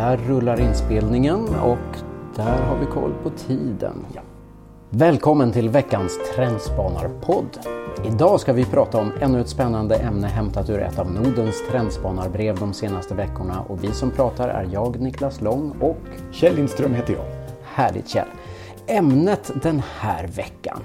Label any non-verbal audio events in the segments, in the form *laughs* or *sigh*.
Där rullar inspelningen och där har vi koll på tiden. Ja. Välkommen till veckans Trendspanarpodd. Idag ska vi prata om ännu ett spännande ämne hämtat ur ett av Nordens trendspanarbrev de senaste veckorna och vi som pratar är jag, Niklas Lång och Kjell Lindström heter jag. Härligt Kjell. Ämnet den här veckan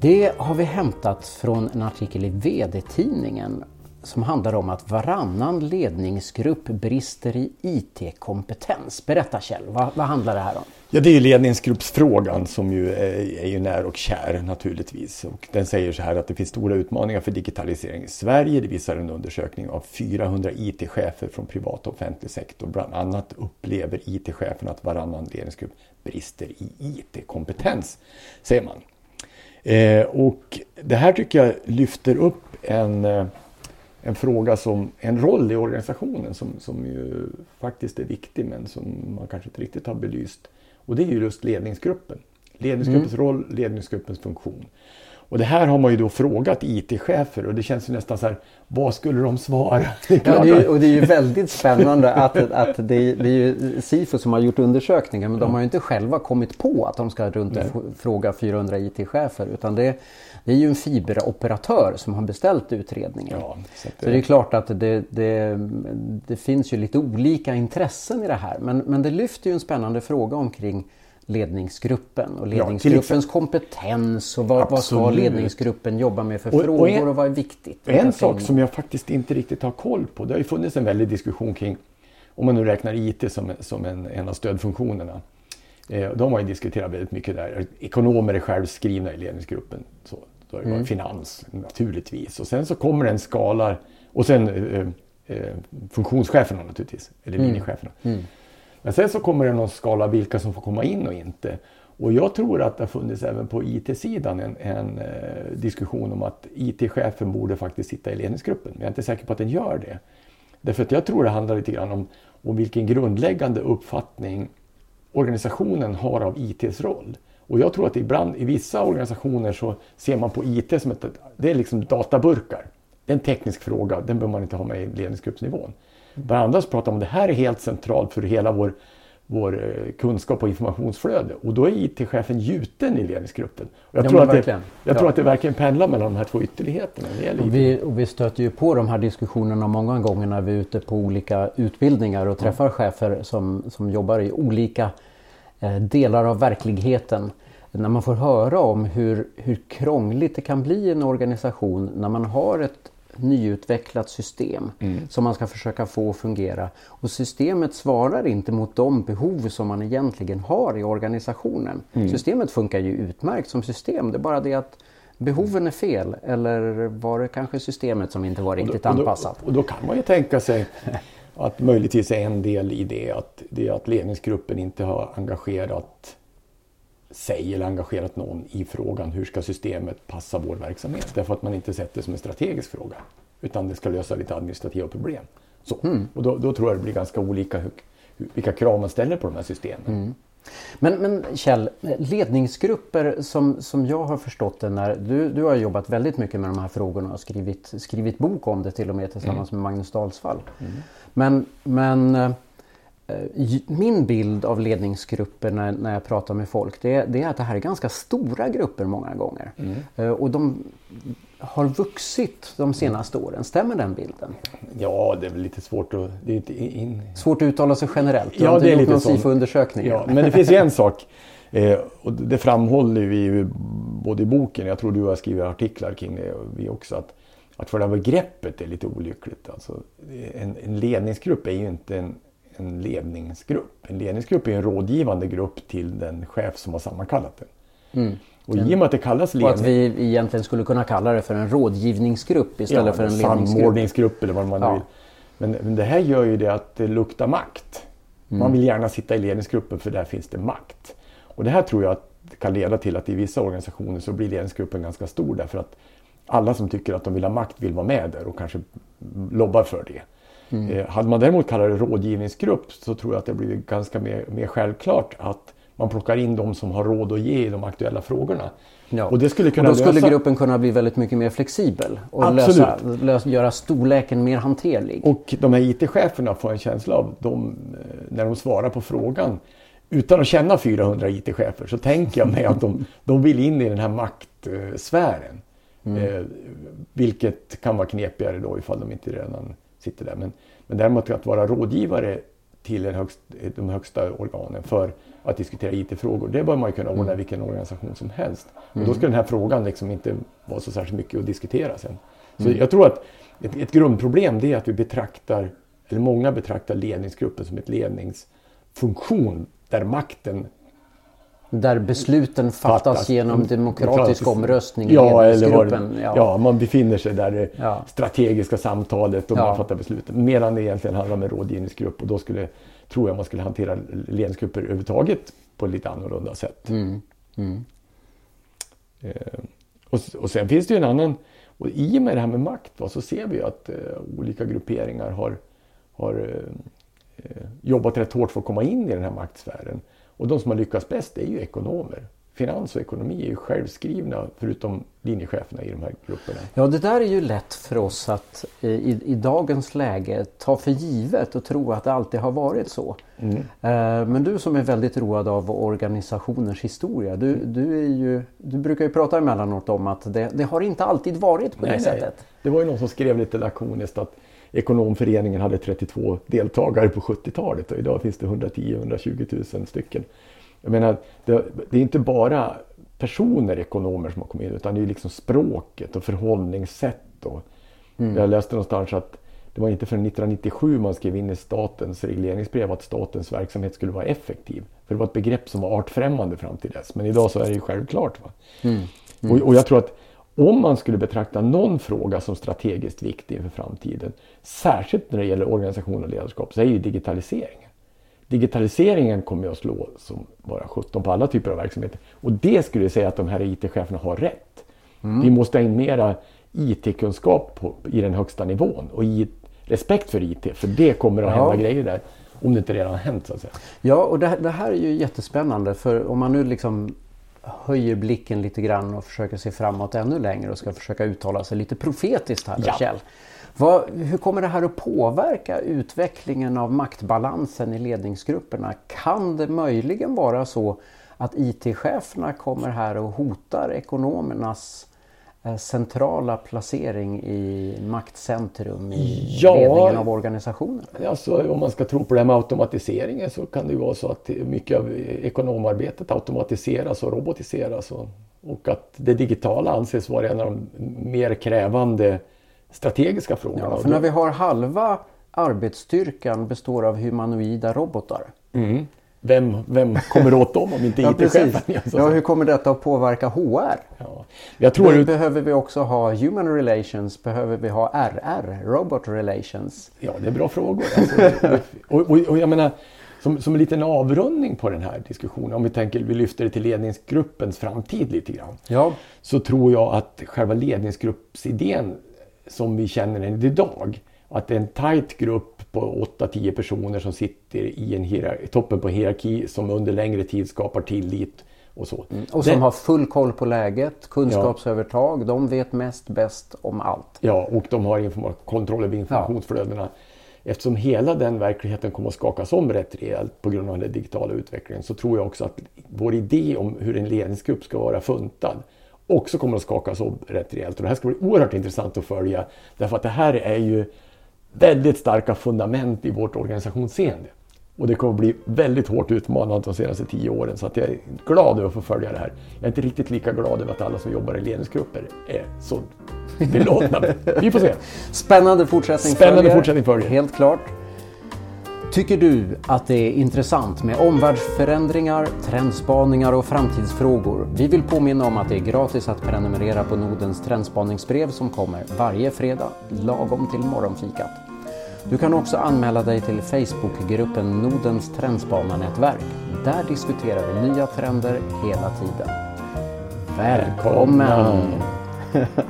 det har vi hämtat från en artikel i VD-tidningen som handlar om att varannan ledningsgrupp brister i IT-kompetens. Berätta Kjell, vad, vad, handlar det här om? Ja, det är ju ledningsgruppsfrågan som ju är, är ju när och kär naturligtvis. Och den säger så här att det finns stora utmaningar för digitalisering i Sverige. Det visar en undersökning av 400 IT-chefer från privat och offentlig sektor. Bland annat upplever IT-cheferna att varannan ledningsgrupp brister i IT-kompetens, säger man. Eh, och det här tycker jag lyfter upp en eh, en fråga som, en roll i organisationen som, som ju faktiskt är viktig men som man kanske inte riktigt har belyst. Och det är ju just ledningsgruppen. Ledningsgruppens mm. roll, ledningsgruppens funktion. Och det här har man ju då frågat IT-chefer och det känns ju nästan så här, vad skulle de svara? Det *laughs* ja, det är, och det är ju väldigt spännande att, att det, är, det är ju SIFO som har gjort undersökningar men de har ju inte själva kommit på att de ska runt och fråga 400 IT-chefer utan det, det är ju en fiberoperatör som har beställt utredningen. Ja, så, det... så, det... är klart att det, det, det, finns ju lite olika intressen i det här men, men det lyfter ju en spännande fråga omkring ledningsgruppen och ledningsgruppens ja, kompetens och vad, vad ska ledningsgruppen jobba med för och, frågor och, en, och vad är viktigt? En sak som jag faktiskt inte riktigt har koll på, det har ju funnits en väldig diskussion kring, om man nu räknar IT som, som en, en av stödfunktionerna. Eh, de har ju diskuterat väldigt mycket där. Ekonomer är självskrivna i ledningsgruppen. Så, då är det mm. finans naturligtvis. Och sen så kommer en skala och sen eh, eh, funktionscheferna naturligtvis, eller mm. linjecheferna. Mm. Men sen så kommer det någon skala vilka som får komma in och inte. Och jag tror att det har funnits även på IT-sidan en, en eh, diskussion om att IT-chefen borde faktiskt sitta i ledningsgruppen. Men jag är inte säker på att den gör det. Därför att jag tror det handlar lite grann om, om vilken grundläggande uppfattning organisationen har av ITs roll. Och jag tror att ibland i vissa organisationer så ser man på IT som ett, det är liksom databurkar. Det är en teknisk fråga, den behöver man inte ha med i ledningsgruppsnivån. Bland annat pratar om det här är helt centralt för hela vår, vår eh, kunskap och informationsflöde. Och då är IT-chefen gjuten i ledningsgruppen. Och jag, ja, tror, att det, jag ja. tror att det verkligen pendlar mellan de här två ytterligheterna. Och vi, och vi stöter ju på de här diskussionerna många gånger när vi är ute på olika utbildningar och träffar ja. chefer som, som jobbar i olika eh, delar av verkligheten när man får höra om hur, hur krångligt det kan bli i en organisation när man har ett nyutvecklat system mm. som man ska försöka få att fungera. Och systemet svarar inte mot de behov som man egentligen har i organisationen. Mm. Systemet funkar ju utmärkt som system, det är bara det att behoven är fel eller var det kanske systemet som inte var riktigt och då, anpassat? Och då, och då kan man ju tänka sig att möjligtvis är en del i det att, det är att ledningsgruppen inte har engagerat sig eller engagerat någon i frågan hur ska systemet passa vår verksamhet? Därför att man inte sett det som en strategisk fråga. Utan det ska lösa lite administrativa problem. Så. Mm. Och då, då, tror jag det blir ganska olika hur, vilka krav man ställer på de här systemen. Mm. Men, men Kjell, ledningsgrupper som, som jag har förstått det när du, du har jobbat väldigt mycket med de här frågorna och skrivit, skrivit bok om det till och med tillsammans mm. med Magnus Dalsvall. Mm. Men, men Eh, min bild av ledningsgrupper när, när jag pratar med folk det, det, är att det här är ganska stora grupper många gånger. Mm. Eh, och de har vuxit de senaste åren. Stämmer den bilden? Ja, det är väl lite svårt att... Det är inte in... Svårt att uttala sig generellt. Du ja, har det är lite någon SIFO-undersökning. Ja, men det finns ju en sak. Eh, och det framhåller vi ju både i boken, jag tror du har skrivit artiklar kring det, och vi också, att, att själva begreppet är lite olyckligt. Alltså, en, en ledningsgrupp är ju inte en en ledningsgrupp. En ledningsgrupp är en rådgivande grupp till den chef som har sammankallat den. Mm. Och i och med att det kallas ledning... Och att vi egentligen skulle kunna kalla det för en rådgivningsgrupp istället ja, för en ledningsgrupp. Samordningsgrupp eller vad man ja. vill. Men, men det här gör ju det att det luktar makt. Mm. Man vill gärna sitta i ledningsgruppen för där finns det makt. Och det här tror jag att kan leda till att i vissa organisationer så blir ledningsgruppen ganska stor därför att alla som tycker att de vill ha makt vill vara med där och kanske lobbar för det. Mm. Eh, hade man däremot kallat det rådgivningsgrupp så tror jag att det blir ganska mer, mer självklart att man plockar in de som har råd att ge i de aktuella frågorna. Ja. Och, det skulle kunna och då skulle lösa... gruppen kunna bli väldigt mycket mer flexibel och lösa, lösa, göra storleken mer hanterlig. Och de här IT-cheferna får en känsla av, de, eh, när de svarar på frågan, utan att känna 400 IT-chefer så tänker jag mig att de, de vill in i den här maktsfären. Mm. Eh, vilket kan vara knepigare då ifall de inte redan sitter där. Men, men däremot att vara rådgivare till högst, de högsta organen för att diskutera IT-frågor. Det bör man ju kunna ordna mm. vilken organisation som helst. Och då ska den här frågan liksom inte vara så särskilt mycket att diskutera sen. Så mm. jag tror att ett, ett grundproblem är att vi betraktar, eller många betraktar ledningsgruppen som ett ledningsfunktion där makten där besluten fattas, fattas. genom demokratisk omröstning i ja, ledningsgruppen. ja. ja, man befinner sig där det ja. strategiska samtalet och ja. man fattar besluten. Medan det egentligen handlar om en rådgivningsgrupp och då skulle, tror jag man skulle hantera ledningsgrupper överhuvudtaget på ett lite annorlunda sätt. Mm. Mm. Eh, och, och sen finns det ju en annan, och i och med det här med makt va, så ser vi att eh, olika grupperingar har, har eh, eh jobbat rätt hårt för att komma in i den här maktsfären. Och de som har lyckats bäst är ju ekonomer. Finans och ekonomi är ju självskrivna förutom linjecheferna i de här grupperna. Ja det där är ju lätt för oss att i, i dagens läge ta för givet och tro att det alltid har varit så. Mm. Eh, men du som är väldigt road av organisationers historia. Du, du, är ju, du brukar ju prata emellanåt om att det, det har inte alltid varit på nej, det sättet. Nej. Det var ju någon som skrev lite lakoniskt att Ekonomföreningen hade 32 deltagare på 70-talet och idag finns det 110-120 000 stycken. Jag menar, det, det, är inte bara personer, ekonomer, som har kommit in utan det är liksom språket och förhållningssätt. Och, mm. Jag läste någonstans att det var inte förrän 1997 man skrev in i statens regleringsbrev att statens verksamhet skulle vara effektiv. För det var ett begrepp som var artfrämmande fram till dess. Men idag så är det ju självklart. Va? Mm. Mm. Och, och jag tror att om man skulle betrakta någon fråga som strategiskt viktig inför framtiden, särskilt när det gäller organisation och ledarskap, så är ju digitaliseringen. Digitaliseringen kommer att slå som bara 17 på alla typer av verksamheter. Och det skulle jag säga att de här IT-cheferna har rätt. Mm. Vi måste ha in mera IT-kunskap i den högsta nivån och i respekt för IT, för det kommer att ja. hända grejer där. Om det inte redan har hänt så att säga. Ja, och det, det här är ju jättespännande för om man nu liksom höjer blicken lite grann och försöker se framåt ännu längre och ska försöka uttala sig lite profetiskt här ja. Kjell. Vad, hur kommer det här att påverka utvecklingen av maktbalansen i ledningsgrupperna? Kan det möjligen vara så att IT-cheferna kommer här och hotar ekonomernas Eh, centrala placering i maktcentrum i ja, ledningen av organisationen? Alltså, om man ska tro på det här med automatiseringen så kan det ju vara så att mycket av ekonomarbetet automatiseras och robotiseras och, och att det digitala anses vara en av de mer krävande strategiska frågorna. Ja, för när vi har halva arbetsstyrkan består av humanoida robotar. Mm vem, vem kommer åt dem om inte *laughs* IT-chefen? Ja, ja, hur kommer detta att påverka HR? Ja. Jag tror Be behöver vi också ha Human Relations? Behöver vi ha RR, Robot Relations? Ja, det är bra frågor. Alltså, *laughs* och, och, och, jag menar, som, som en liten avrundning på den här diskussionen, om vi tänker vi lyfter det till ledningsgruppens framtid lite grann. Ja. Så tror jag att själva ledningsgruppsidén som vi känner den idag, att det är en tight grupp på 8-10 personer som sitter i en hierarki, toppen på hierarki som under längre tid skapar tillit och så. Mm. Och som det, har full koll på läget, kunskapsövertag, ja. de vet mest bäst om allt. Ja, och de har kontroll över informationsflödena. Ja. Eftersom hela den verkligheten kommer att skakas om rätt rejält på grund av den digitala utvecklingen så tror jag också att vår idé om hur en ledningsgrupp ska vara funtad också kommer att skakas om rätt rejält. Och det här ska bli oerhört intressant att följa därför att det här är ju väldigt starka fundament i vårt organisationsseende. Och det kommer att bli väldigt hårt utmanande de senaste tio åren så att jag är glad över att få följa det här. Jag är inte riktigt lika glad över att alla som jobbar i ledningsgrupper är så belåtna. Vi får se. *laughs* Spännande fortsättning Spännande följer. fortsättning följer. Helt klart. Tycker du att det är intressant med omvärldsförändringar, trendspaningar och framtidsfrågor? Vi vill påminna om att det är gratis att prenumerera på Nordens trendspaningsbrev som kommer varje fredag, lagom till morgonfikat. Du kan också anmäla dig till Facebookgruppen Nordens trendspanarnätverk. Där diskuterar vi nya trender hela tiden. Välkommen! *laughs*